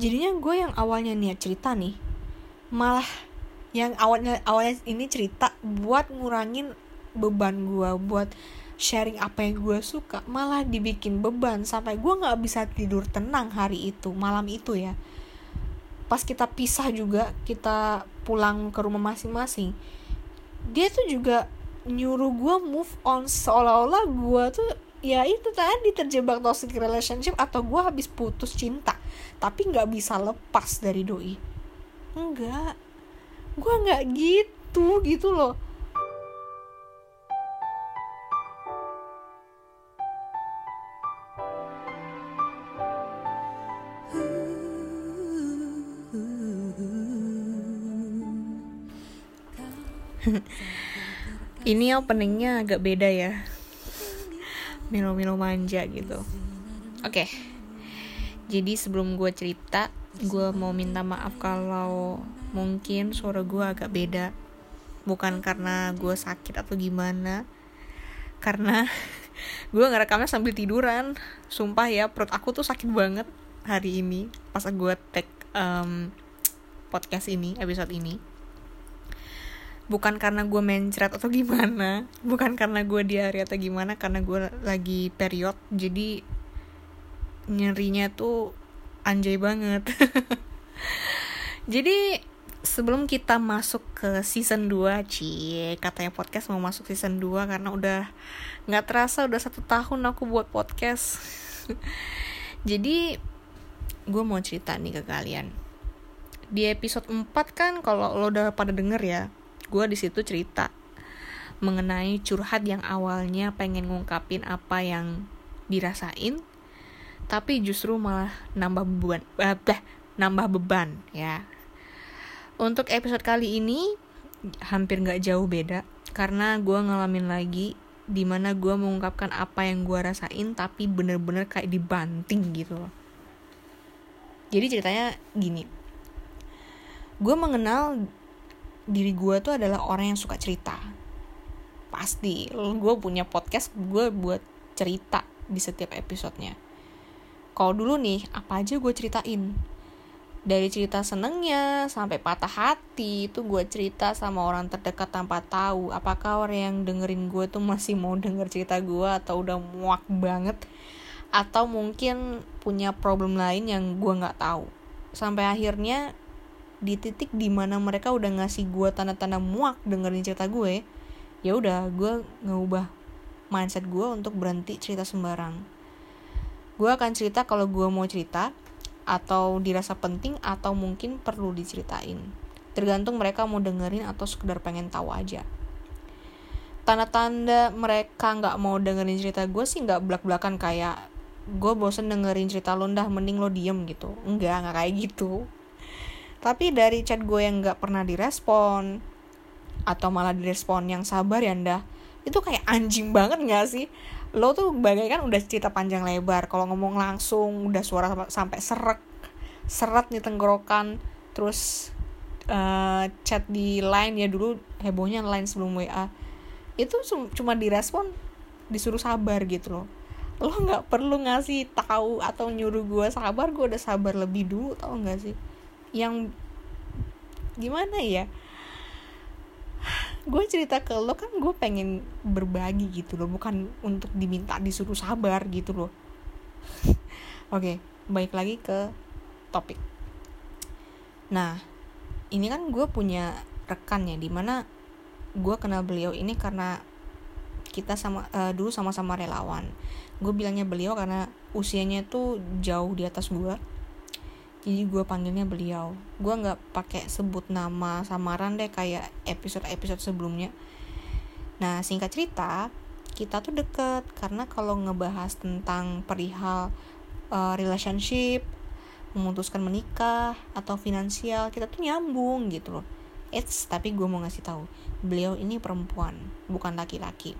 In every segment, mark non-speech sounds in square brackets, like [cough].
jadinya gue yang awalnya niat cerita nih malah yang awalnya awalnya ini cerita buat ngurangin beban gue buat sharing apa yang gue suka malah dibikin beban sampai gue nggak bisa tidur tenang hari itu malam itu ya. Pas kita pisah juga kita pulang ke rumah masing-masing dia tuh juga nyuruh gue move on. Seolah-olah gue tuh ya itu tadi terjebak toxic relationship atau gue habis putus cinta tapi nggak bisa lepas dari doi. Enggak gue nggak gitu gitu loh. [laughs] Ini openingnya agak beda ya milo-milo manja gitu. Oke. Okay. jadi sebelum gue cerita gue mau minta maaf kalau mungkin suara gue agak beda. Bukan karena gue sakit atau gimana. Karena [laughs] gue ngerekamnya sambil tiduran. Sumpah ya perut aku tuh sakit banget hari ini pas gue tag um, podcast ini episode ini bukan karena gue mencret atau gimana [laughs] bukan karena gue diare atau gimana karena gue lagi period jadi nyerinya tuh anjay banget. [laughs] Jadi sebelum kita masuk ke season 2 cie katanya podcast mau masuk season 2 karena udah nggak terasa udah satu tahun aku buat podcast. [laughs] Jadi gue mau cerita nih ke kalian. Di episode 4 kan kalau lo udah pada denger ya gue di situ cerita mengenai curhat yang awalnya pengen ngungkapin apa yang dirasain tapi justru malah nambah beban eh, nambah beban ya. Untuk episode kali ini hampir nggak jauh beda karena gue ngalamin lagi di mana gue mengungkapkan apa yang gue rasain tapi bener-bener kayak dibanting gitu loh. Jadi ceritanya gini. Gue mengenal diri gue tuh adalah orang yang suka cerita. Pasti gue punya podcast gue buat cerita di setiap episodenya. Kalau dulu nih apa aja gue ceritain? Dari cerita senengnya sampai patah hati itu gue cerita sama orang terdekat tanpa tahu. Apakah orang yang dengerin gue tuh masih mau denger cerita gue atau udah muak banget? Atau mungkin punya problem lain yang gue nggak tahu. Sampai akhirnya di titik di mana mereka udah ngasih gue tanda-tanda muak dengerin cerita gue ya udah gue ngubah mindset gue untuk berhenti cerita sembarang. Gue akan cerita kalau gue mau cerita atau dirasa penting atau mungkin perlu diceritain. Tergantung mereka mau dengerin atau sekedar pengen tahu aja. Tanda-tanda mereka nggak mau dengerin cerita gue sih nggak belak-belakan kayak gue bosen dengerin cerita lo mending lo diem gitu. Enggak nggak kayak gitu tapi dari chat gue yang gak pernah direspon atau malah direspon yang sabar ya ndah itu kayak anjing banget gak sih? Lo tuh bagaikan udah cerita panjang lebar kalau ngomong langsung udah suara sampai serak seret nih tenggorokan terus uh, chat di line ya dulu hebohnya line sebelum WA itu cuma direspon disuruh sabar gitu loh. Lo nggak perlu ngasih tahu atau nyuruh gue sabar gue udah sabar lebih dulu tau gak sih yang gimana ya? Gue cerita ke lo kan gue pengen berbagi gitu loh bukan untuk diminta disuruh sabar gitu loh. [laughs] Oke okay, baik lagi ke topik. Nah ini kan gue punya rekan ya di mana gue kenal beliau ini karena kita sama uh, dulu sama-sama relawan. Gue bilangnya beliau karena usianya tuh jauh di atas gue jadi gue panggilnya beliau. Gue nggak pakai sebut nama samaran deh kayak episode episode sebelumnya. Nah singkat cerita kita tuh deket karena kalau ngebahas tentang perihal uh, relationship memutuskan menikah atau finansial kita tuh nyambung gitu loh. It's tapi gue mau ngasih tahu beliau ini perempuan bukan laki-laki.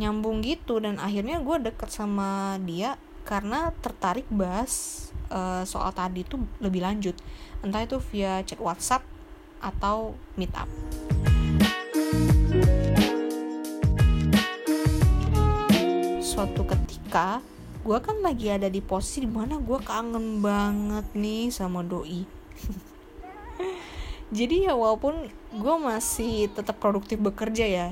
Nyambung gitu dan akhirnya gue deket sama dia karena tertarik bahas uh, soal tadi itu lebih lanjut entah itu via chat WhatsApp atau meetup. Suatu ketika gue kan lagi ada di posisi di mana gue kangen banget nih sama doi [laughs] jadi ya walaupun gue masih tetap produktif bekerja ya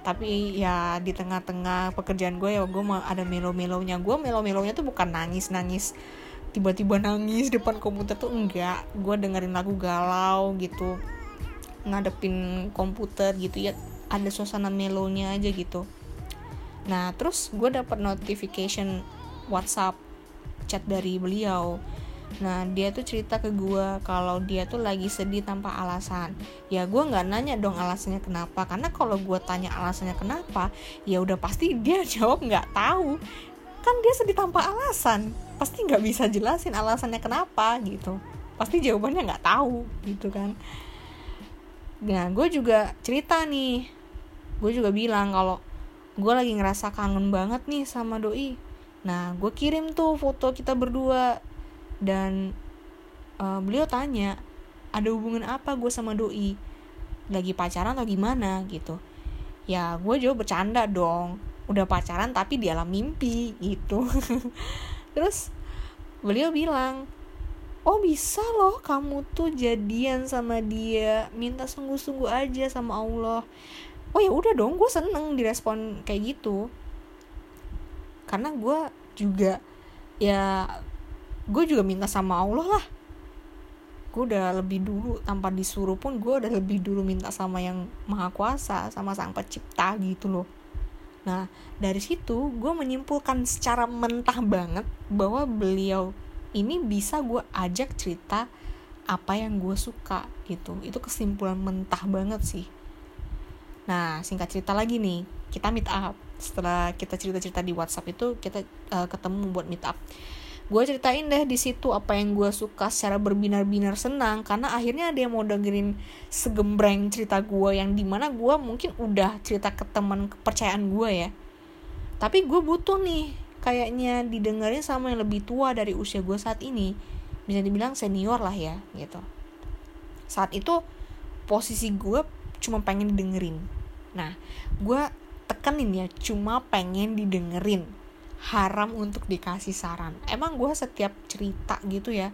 tapi ya di tengah-tengah pekerjaan gue ya gue ada melo-melonya. Gue melo-melonya tuh bukan nangis-nangis tiba-tiba nangis [laughs] depan komputer tuh enggak. Gue dengerin lagu galau gitu ngadepin komputer gitu ya ada suasana melonya aja gitu. Nah terus gue dapat notification WhatsApp chat dari beliau Nah dia tuh cerita ke gue kalau dia tuh lagi sedih tanpa alasan. Ya gue nggak nanya dong alasannya kenapa, karena kalau gue tanya alasannya kenapa, ya udah pasti [laughs] dia jawab nggak tahu. Kan dia sedih tanpa alasan, pasti nggak bisa jelasin alasannya kenapa gitu. Pasti jawabannya nggak tahu gitu kan. Nah gue juga cerita nih, gue juga bilang kalau gue lagi ngerasa kangen banget nih sama doi. Nah gue kirim tuh foto kita berdua dan uh, beliau tanya ada hubungan apa gue sama doi? Lagi pacaran atau gimana? Gitu. Ya gue jawab bercanda dong. Udah pacaran tapi di alam mimpi gitu. [laughs] Terus beliau bilang oh bisa loh kamu tuh jadian sama dia. Minta sungguh-sungguh aja sama Allah. Oh ya udah dong gue seneng direspon kayak gitu. Karena gue juga ya gue juga minta sama Allah lah. Gue udah lebih dulu tanpa disuruh pun gue udah lebih dulu minta sama yang maha kuasa sama sang pencipta gitu loh. Nah dari situ gue menyimpulkan secara mentah banget bahwa beliau ini bisa gue ajak cerita apa yang gue suka gitu. Itu kesimpulan mentah banget sih. Nah singkat cerita lagi nih kita meet up. Setelah kita cerita-cerita di WhatsApp itu kita uh, ketemu buat meet up gue ceritain deh di situ apa yang gue suka secara berbinar-binar senang karena akhirnya ada yang mau dengerin segembreng cerita gue yang di mana gue mungkin udah cerita ke teman kepercayaan gue ya. Tapi gue butuh nih kayaknya didengerin sama yang lebih tua dari usia gue saat ini. Bisa dibilang senior lah ya gitu. Saat itu posisi gue cuma pengen didengerin. Nah gue tekenin ya cuma pengen didengerin haram untuk dikasih saran. Emang gue setiap cerita gitu ya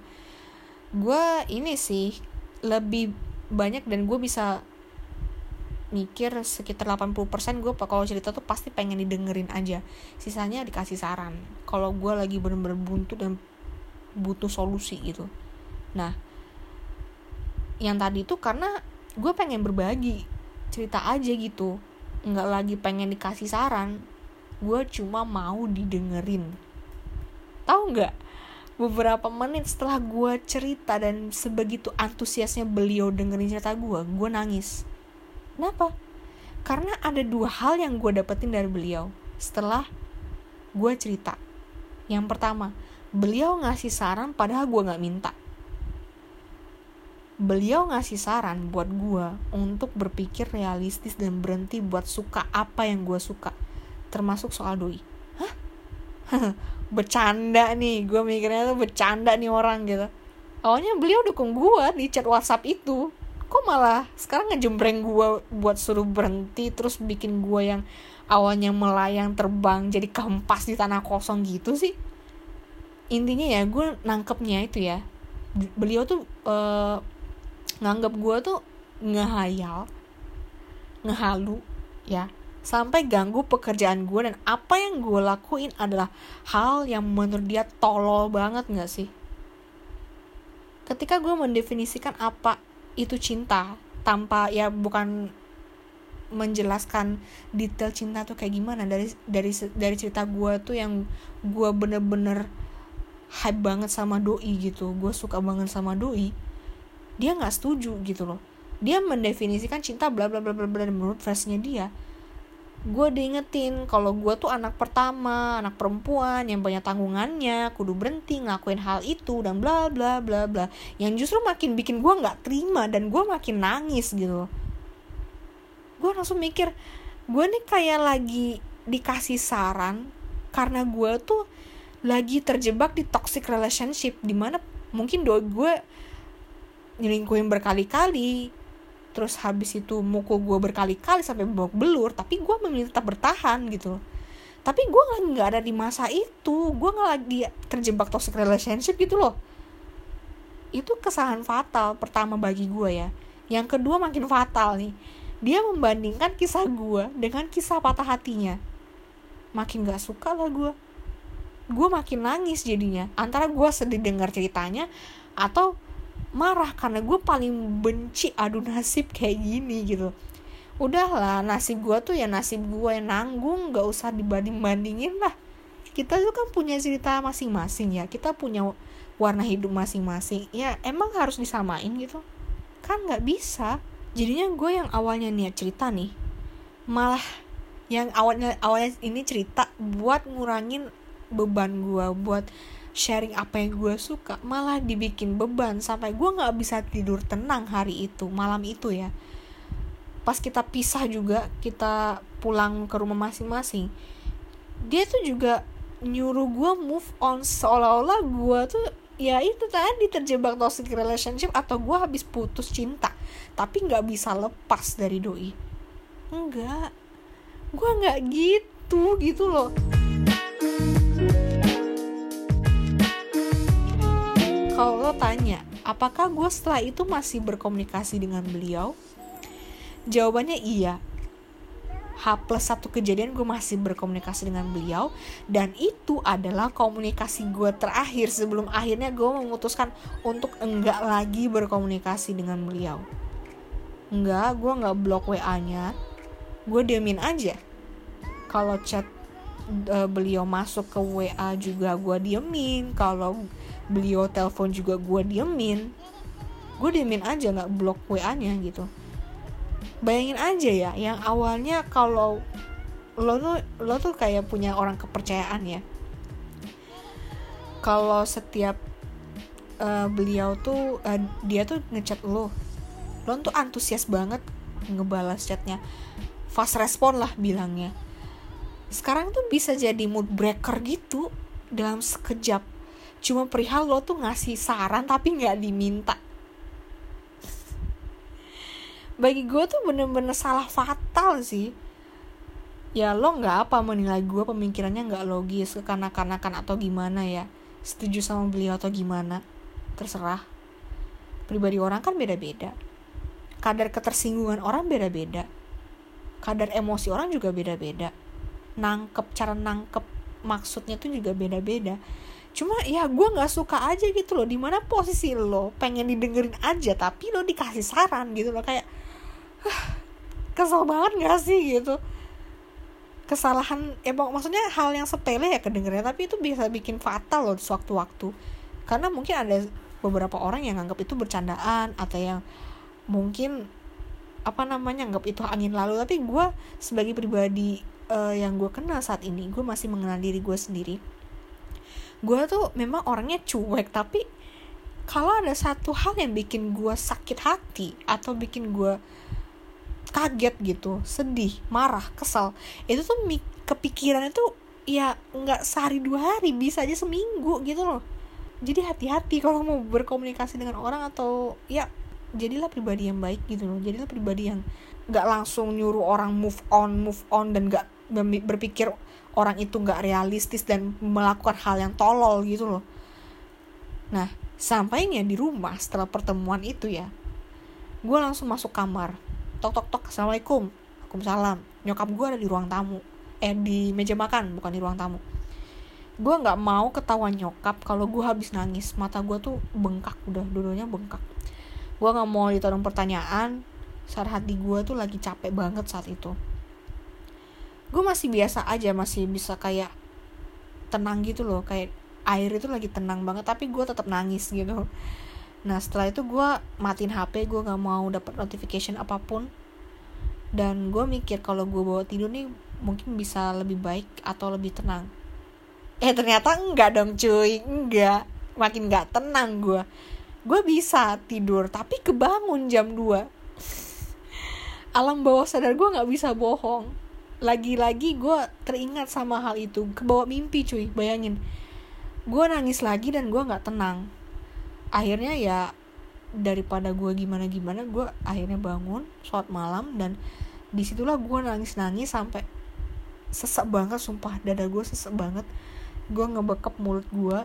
gue ini sih lebih banyak dan gue bisa mikir sekitar 80% gue kalau cerita tuh pasti pengen didengerin aja. Sisanya dikasih saran. Kalau gue lagi bener-bener buntu dan butuh solusi gitu. Nah yang tadi tuh karena gue pengen berbagi cerita aja gitu. Nggak lagi pengen dikasih saran gue cuma mau didengerin. Tahu nggak? Beberapa menit setelah gue cerita dan sebegitu antusiasnya beliau dengerin cerita gue gue nangis. Kenapa? Karena ada dua hal yang gue dapetin dari beliau setelah gue cerita. Yang pertama beliau ngasih saran padahal gue nggak minta. Beliau ngasih saran buat gue untuk berpikir realistis dan berhenti buat suka apa yang gue suka termasuk soal doi. Hah? [laughs] Bercanda nih gue mikirnya tuh bercanda nih orang gitu. Awalnya beliau dukung gue di chat WhatsApp itu. Kok malah sekarang ngejembreng gue buat suruh berhenti terus bikin gue yang awalnya melayang terbang jadi kempas di tanah kosong gitu sih? Intinya ya gue nangkepnya itu ya. Beliau tuh uh, nganggap gue tuh ngehayal ngehalu ya sampai ganggu pekerjaan gue dan apa yang gue lakuin adalah hal yang menurut dia tolol banget gak sih? Ketika gue mendefinisikan apa itu cinta tanpa ya bukan menjelaskan detail cinta tuh kayak gimana dari dari dari cerita gue tuh yang gue bener-bener hype banget sama doi gitu gue suka banget sama doi dia nggak setuju gitu loh. Dia mendefinisikan cinta bla bla bla bla bla menurut versinya dia gue diingetin kalau gue tuh anak pertama anak perempuan yang banyak tanggungannya kudu berhenti ngelakuin hal itu dan bla bla bla bla. Yang justru makin bikin gue nggak terima dan gue makin nangis gitu. Gue langsung mikir gue nih kayak lagi dikasih saran karena gue tuh lagi terjebak di toxic relationship di mana mungkin do gue nyelingkuhin berkali-kali terus habis itu mukul gue berkali-kali sampai babak belur tapi gue memilih tetap bertahan gitu tapi gue nggak ada di masa itu. Gue nggak lagi terjebak toxic relationship gitu loh. Itu kesalahan fatal pertama bagi gue ya. Yang kedua makin fatal nih. Dia membandingkan kisah gue dengan kisah patah hatinya. Makin gak suka lah gue gue makin nangis jadinya. Antara gue sedih dengar ceritanya atau marah karena gue paling benci adu nasib kayak gini gitu. Udahlah nasib gue tuh ya nasib gue yang nanggung gak usah dibanding bandingin lah. Kita tuh kan punya cerita masing-masing ya kita punya warna hidup masing-masing. Ya emang harus disamain gitu. Kan nggak bisa. Jadinya gue yang awalnya niat cerita nih malah yang awalnya awalnya ini cerita buat ngurangin beban gue buat sharing apa yang gue suka malah dibikin beban sampai gue nggak bisa tidur tenang hari itu malam itu ya. Pas kita pisah juga kita pulang ke rumah masing-masing dia tuh juga nyuruh gue move on. Seolah-olah gue tuh ya itu tadi terjebak toxic relationship atau gue habis putus cinta tapi nggak bisa lepas dari doi. Enggak gue nggak gitu gitu loh kalau lo tanya apakah gue setelah itu masih berkomunikasi dengan beliau? Jawabannya iya. H plus satu kejadian gue masih berkomunikasi dengan beliau dan itu adalah komunikasi gue terakhir sebelum akhirnya gue memutuskan untuk enggak lagi berkomunikasi dengan beliau. Enggak gue nggak blok wa nya gue diamin aja. Kalau chat uh, beliau masuk ke wa juga gue diemin kalau beliau telepon juga gue diemin gue diemin aja nggak blok wa nya gitu. Bayangin aja ya yang awalnya kalau lo tuh lo tuh kayak punya orang kepercayaan ya. Kalau setiap uh, beliau tuh uh, dia tuh ngechat lo lo tuh antusias banget ngebalas chatnya. Fast respon lah bilangnya. Sekarang tuh bisa jadi mood breaker gitu dalam sekejap cuma perihal lo tuh ngasih saran tapi nggak diminta. Bagi gue tuh bener-bener salah fatal sih. Ya lo nggak apa menilai gue pemikirannya nggak logis kekanak-kanakan atau gimana ya. Setuju sama beliau atau gimana terserah. Pribadi orang kan beda-beda. Kadar ketersinggungan orang beda-beda. Kadar emosi orang juga beda-beda. Nangkep cara nangkep maksudnya tuh juga beda-beda cuma ya gue nggak suka aja gitu loh. Di mana posisi lo pengen didengerin aja tapi lo dikasih saran gitu loh. Kayak kesel banget gak sih? gitu. Kesalahan ya maksudnya hal yang sepele ya kedengerannya tapi itu bisa bikin fatal loh sewaktu-waktu. Karena mungkin ada beberapa orang yang anggap itu bercandaan atau yang mungkin apa namanya anggap itu angin lalu. Tapi gue sebagai pribadi uh, yang gue kenal saat ini gue masih mengenal diri gue sendiri gue tuh memang orangnya cuek tapi kalau ada satu hal yang bikin gue sakit hati atau bikin gue kaget gitu sedih marah kesal itu tuh kepikiran itu ya nggak sehari dua hari bisa aja seminggu gitu loh. Jadi hati-hati kalau mau berkomunikasi dengan orang atau ya jadilah pribadi yang baik gitu loh. Jadilah pribadi yang nggak langsung nyuruh orang move on move on dan nggak berpikir orang itu nggak realistis dan melakukan hal yang tolol gitu loh. Nah sampainya di rumah setelah pertemuan itu ya gue langsung masuk kamar. Tok tok tok assalamualaikum salam nyokap gue ada di ruang tamu. Eh di meja makan bukan di ruang tamu. Gue nggak mau ketahuan nyokap kalau gue habis nangis. Mata gue tuh bengkak udah dulunya bengkak. Gue nggak mau ditodong pertanyaan. Saat hati gue tuh lagi capek banget saat itu gue masih biasa aja masih bisa kayak tenang gitu loh. Kayak air itu lagi tenang banget tapi gue tetap nangis gitu. Nah setelah itu gue matiin hp gue nggak mau dapat notification apa pun. Dan gue mikir kalau gue bawa tidur nih mungkin bisa lebih baik atau lebih tenang. Eh ternyata enggak dong cuy. Enggak. Makin nggak tenang gue gue bisa tidur tapi kebangun jam 2 alam bawah sadar gue nggak bisa bohong lagi-lagi gue teringat sama hal itu. Kebawa mimpi cuy. Bayangin. Gue nangis lagi dan gue nggak tenang. Akhirnya ya daripada gue gimana gimana gue akhirnya bangun sholat malam dan di situlah gue nangis nangis sampai sesek banget sumpah. Dada gue sesek banget. Gue ngebekep mulut gue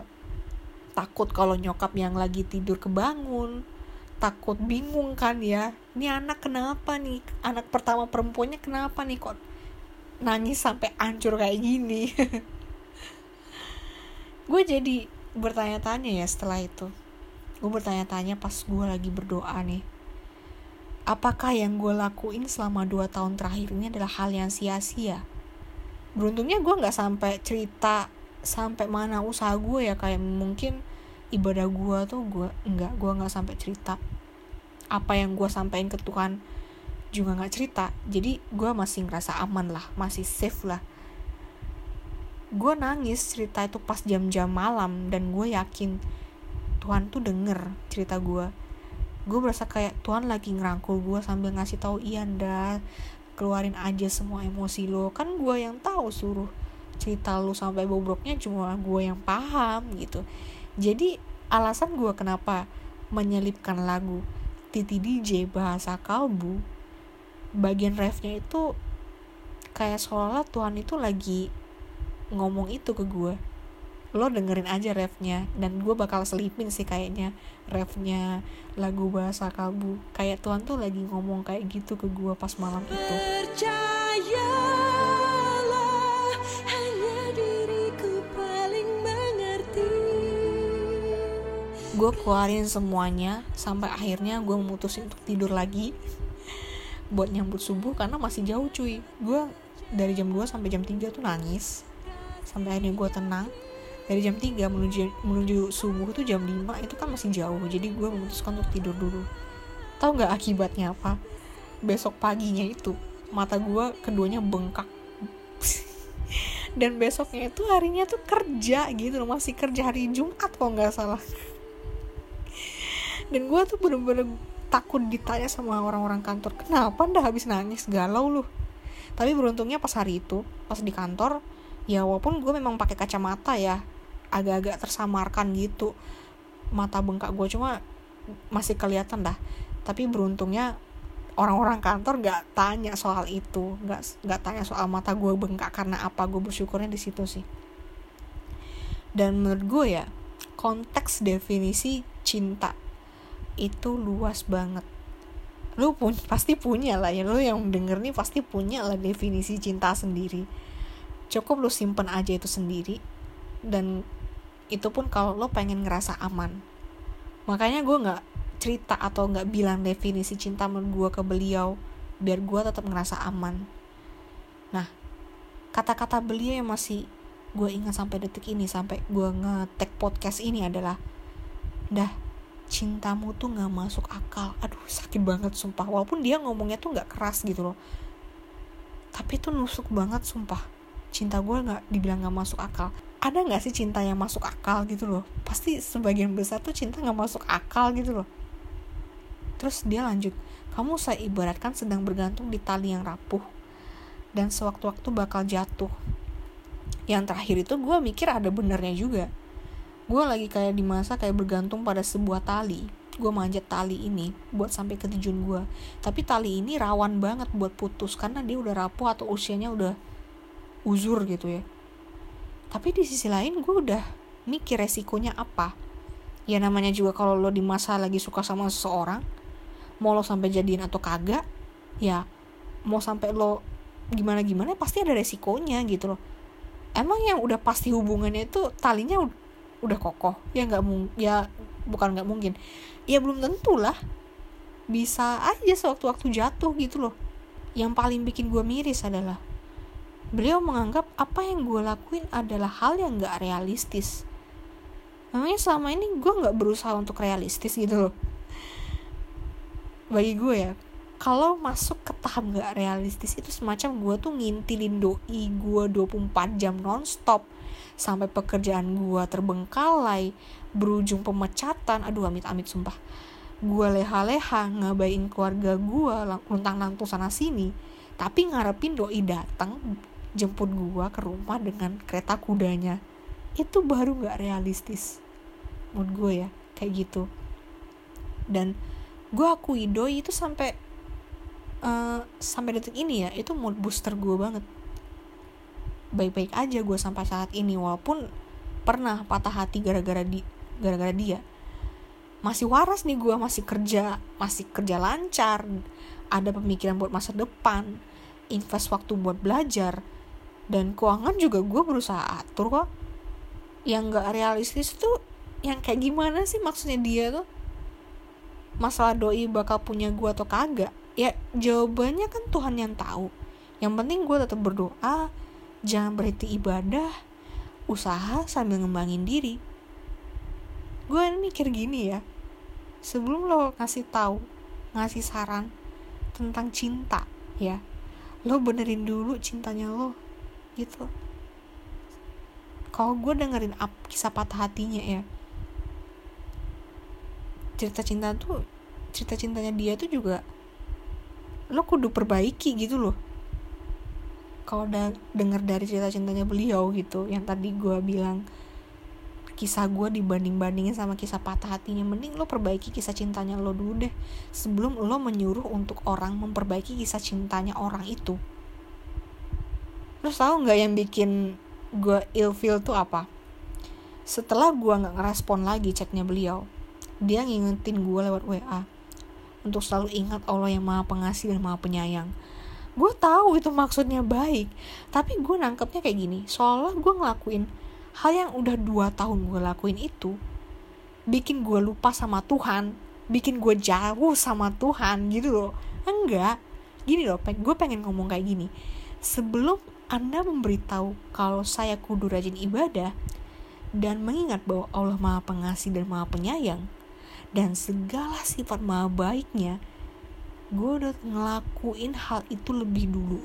takut kalau nyokap yang lagi tidur kebangun. Takut bingung kan ya. Ini anak kenapa nih? Anak pertama perempuannya kenapa nih? Kok nangis sampai hancur kayak gini. [laughs] Gue jadi bertanya-tanya ya setelah itu. Gue bertanya-tanya pas gue lagi berdoa nih. Apakah yang gue lakuin selama dua tahun terakhir ini adalah hal yang sia-sia? Beruntungnya gue nggak sampai cerita sampai mana usaha gue ya kayak mungkin ibadah gue tuh gue nggak gue nggak sampai cerita apa yang gue sampaikan ke Tuhan juga nggak cerita. Jadi gue masih ngerasa aman lah masih safe lah. Gue nangis cerita itu pas jam-jam malam dan gue yakin Tuhan tuh denger cerita gue gue berasa kayak Tuhan lagi ngerangkul gue sambil ngasih tahu iya nda keluarin aja semua emosi lo. Kan gue yang tahu suruh cerita lo sampai bobroknya cuma gue yang paham gitu. Jadi alasan gue kenapa menyelipkan lagu Titi DJ bahasa kalbu bagian refnya itu kayak seolah Tuhan itu lagi ngomong itu ke gue lo dengerin aja refnya dan gue bakal selipin sih kayaknya refnya lagu bahasa kalbu. Kayak Tuhan tuh lagi ngomong kayak gitu ke gue pas malam itu. Gue keluarin semuanya sampai akhirnya gue memutusin untuk tidur lagi buat nyambut subuh karena masih jauh cuy. Gue dari jam 2 sampai jam 3 tuh nangis. Sampai akhirnya gue tenang. Dari jam 3 menuju menuju subuh tuh jam 5 itu kan masih jauh jadi gue memutuskan untuk tidur dulu. Tahu nggak akibatnya apa? Besok paginya itu mata gue keduanya bengkak. [laughs] Dan besoknya itu harinya tuh kerja gitu loh masih kerja hari Jumat kok nggak salah. [laughs] Dan gue tuh bener-bener takut ditanya sama orang-orang kantor kenapa ndak habis nangis? Galau loh tapi beruntungnya pas hari itu pas di kantor ya walaupun gue memang pakai kacamata ya agak-agak tersamarkan gitu mata bengkak gue cuma masih kelihatan dah. Tapi beruntungnya orang-orang kantor nggak tanya soal itu nggak nggak tanya soal mata gue bengkak karena apa gue bersyukurnya di situ sih. Dan menurut gue ya konteks definisi cinta itu luas banget. Lu pun pasti punya lah ya. Lu yang denger nih pasti punya lah definisi cinta sendiri. Cukup lu simpen aja itu sendiri. Dan itu pun kalau lo pengen ngerasa aman. Makanya gue nggak cerita atau nggak bilang definisi cinta menurut gue ke beliau. Biar gue tetap ngerasa aman. Nah kata-kata beliau yang masih gue ingat sampai detik ini sampai gue ngetek podcast ini adalah dah cintamu tuh nggak masuk akal. Aduh sakit banget sumpah. Walaupun dia ngomongnya tuh nggak keras gitu loh. Tapi tuh nusuk banget sumpah. Cinta gue nggak dibilang nggak masuk akal. Ada nggak sih cinta yang masuk akal gitu loh? Pasti sebagian besar tuh cinta nggak masuk akal gitu loh. Terus dia lanjut kamu saya ibaratkan sedang bergantung di tali yang rapuh dan sewaktu-waktu bakal jatuh. Yang terakhir itu gue mikir ada benernya juga gue lagi kayak di masa kayak bergantung pada sebuah tali. Gue manjat tali ini buat sampai ke tujuan gue tapi tali ini rawan banget buat putus karena dia udah rapuh atau usianya udah uzur gitu ya. Tapi di sisi lain gue udah mikir resikonya apa. Ya namanya juga kalau lo di masa lagi suka sama seseorang mau lo sampai jadiin atau kagak ya mau sampai lo gimana gimana pasti ada resikonya gitu loh. Emang yang udah pasti hubungannya itu talinya udah kokoh. Ya nggak mungkin ya bukan nggak mungkin. Ya belum tentu lah bisa aja sewaktu-waktu jatuh gitu loh. Yang paling bikin gue miris adalah beliau menganggap apa yang gue lakuin adalah hal yang gak realistis. Namanya selama ini gue gak berusaha untuk realistis gitu loh. Bagi gue ya Kalau masuk ke tahap gak realistis itu semacam gue tuh ngintilin doi gue 24 jam nonstop Sampai pekerjaan gue terbengkalai Berujung pemecatan. Aduh amit-amit sumpah. Gue leha-leha ngabain keluarga gue Luntang-lantung sana sini Tapi ngarepin doi datang jemput gua ke rumah dengan kereta kudanya. Itu baru nggak realistis menurut gue ya kayak gitu. Dan gue akui doi itu sampai uh, sampai detik ini ya itu mood booster gue banget baik-baik aja gue sampai saat ini walaupun pernah patah hati gara-gara di gara-gara dia. Masih waras nih gue masih kerja masih kerja lancar ada pemikiran buat masa depan invest waktu buat belajar dan keuangan juga gue berusaha atur kok. Yang gak realistis tuh yang kayak gimana sih maksudnya dia tuh? Masalah doi bakal punya gue atau kagak? Ya jawabannya kan Tuhan yang tahu. Yang penting gue tetap berdoa jangan berhenti ibadah usaha sambil ngembangin diri. Gue mikir gini ya sebelum lo ngasih tahu ngasih saran tentang cinta ya lo benerin dulu cintanya lo gitu. Kalau gue dengerin up kisah patah hatinya ya cerita cinta tuh cerita cintanya dia tuh juga lo kudu perbaiki gitu loh kalau udah denger dari cerita cintanya beliau gitu yang tadi gue bilang kisah gue dibanding-bandingin sama kisah patah hatinya mending lo perbaiki kisah cintanya lo dulu deh sebelum lo menyuruh untuk orang memperbaiki kisah cintanya orang itu. Lo tau nggak yang bikin gue ilfeel tuh apa? Setelah gue nggak ngerespon lagi chatnya beliau dia ngingetin gue lewat WA untuk selalu ingat Allah yang maha pengasih dan maha penyayang gue tahu itu maksudnya baik tapi gue nangkepnya kayak gini. Soalnya gue ngelakuin hal yang udah dua tahun gue lakuin itu bikin gue lupa sama Tuhan bikin gue jauh sama Tuhan gitu loh. Enggak. Gini loh gue pengen ngomong kayak gini. Sebelum anda memberitahu kalau saya kudu rajin ibadah dan mengingat bahwa Allah maha pengasih dan maha penyayang dan segala sifat maha baiknya gue udah ngelakuin hal itu lebih dulu.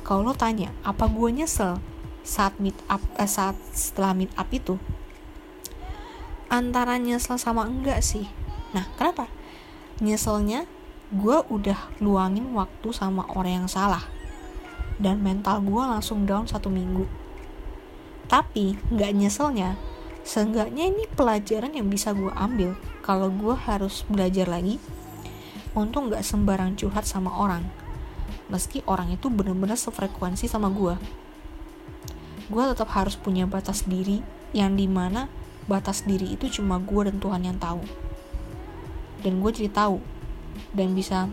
Kalau lo tanya apa gue nyesel saat meet up eh, saat setelah meet up itu? Antara nyesel sama enggak sih. Nah kenapa? Nyeselnya gue udah luangin waktu sama orang yang salah. Dan mental gue langsung down satu minggu. Tapi nggak nyeselnya seenggaknya ini pelajaran yang bisa gue ambil kalau gue harus belajar lagi. Untuk nggak sembarang curhat sama orang. Meski orang itu bener-bener sefrekuensi sama gue gue tetap harus punya batas diri yang di mana batas diri itu cuma gue dan Tuhan yang tahu. Dan gue jadi tahu dan bisa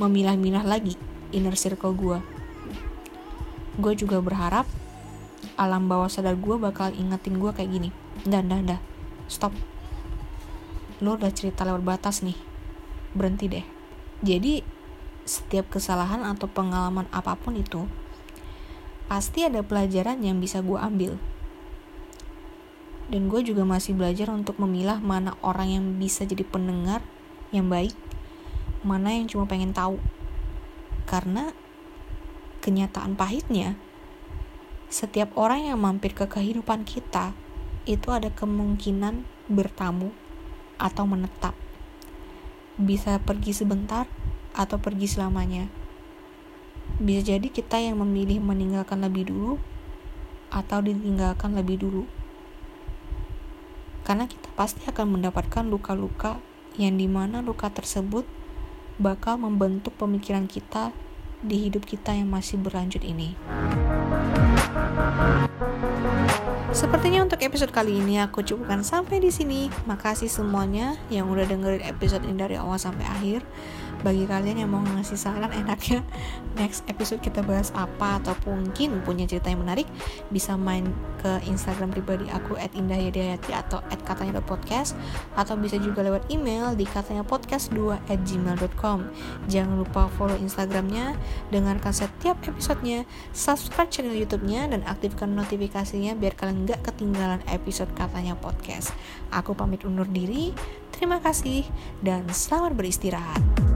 memilah-milah lagi inner circle gue gue juga berharap alam bawah sadar gue bakal ingetin gue kayak gini Dah, dah, dah. Stop. Lo udah cerita lewat batas nih. Berhenti deh. Jadi, setiap kesalahan atau pengalaman apa pun itu, pasti ada pelajaran yang bisa gue ambil. Dan gue juga masih belajar untuk memilah mana orang yang bisa jadi pendengar yang baik, mana yang cuma pengen tahu. Karena kenyataan pahitnya, setiap orang yang mampir ke kehidupan kita itu ada kemungkinan bertamu atau menetap. Bisa pergi sebentar atau pergi selamanya. Bisa jadi kita yang memilih meninggalkan lebih dulu atau ditinggalkan lebih dulu. Karena kita pasti akan mendapatkan luka-luka yang di mana luka tersebut bakal membentuk pemikiran kita di hidup kita yang masih berlanjut ini. Sepertinya untuk episode kali ini aku cukupkan sampai di sini. Makasih semuanya yang udah dengerin episode ini dari awal sampai akhir bagi kalian yang mau ngasih saran enaknya [laughs] next episode kita bahas apa atau mungkin punya cerita yang menarik bisa main ke Instagram pribadi aku at indahyadayati atau at katanya podcast atau bisa juga lewat email di katanya podcast 2 at gmail.com jangan lupa follow Instagramnya dengarkan setiap episodenya subscribe channel YouTube-nya dan aktifkan notifikasinya biar kalian nggak ketinggalan episode katanya podcast. Aku pamit undur diri terima kasih dan selamat beristirahat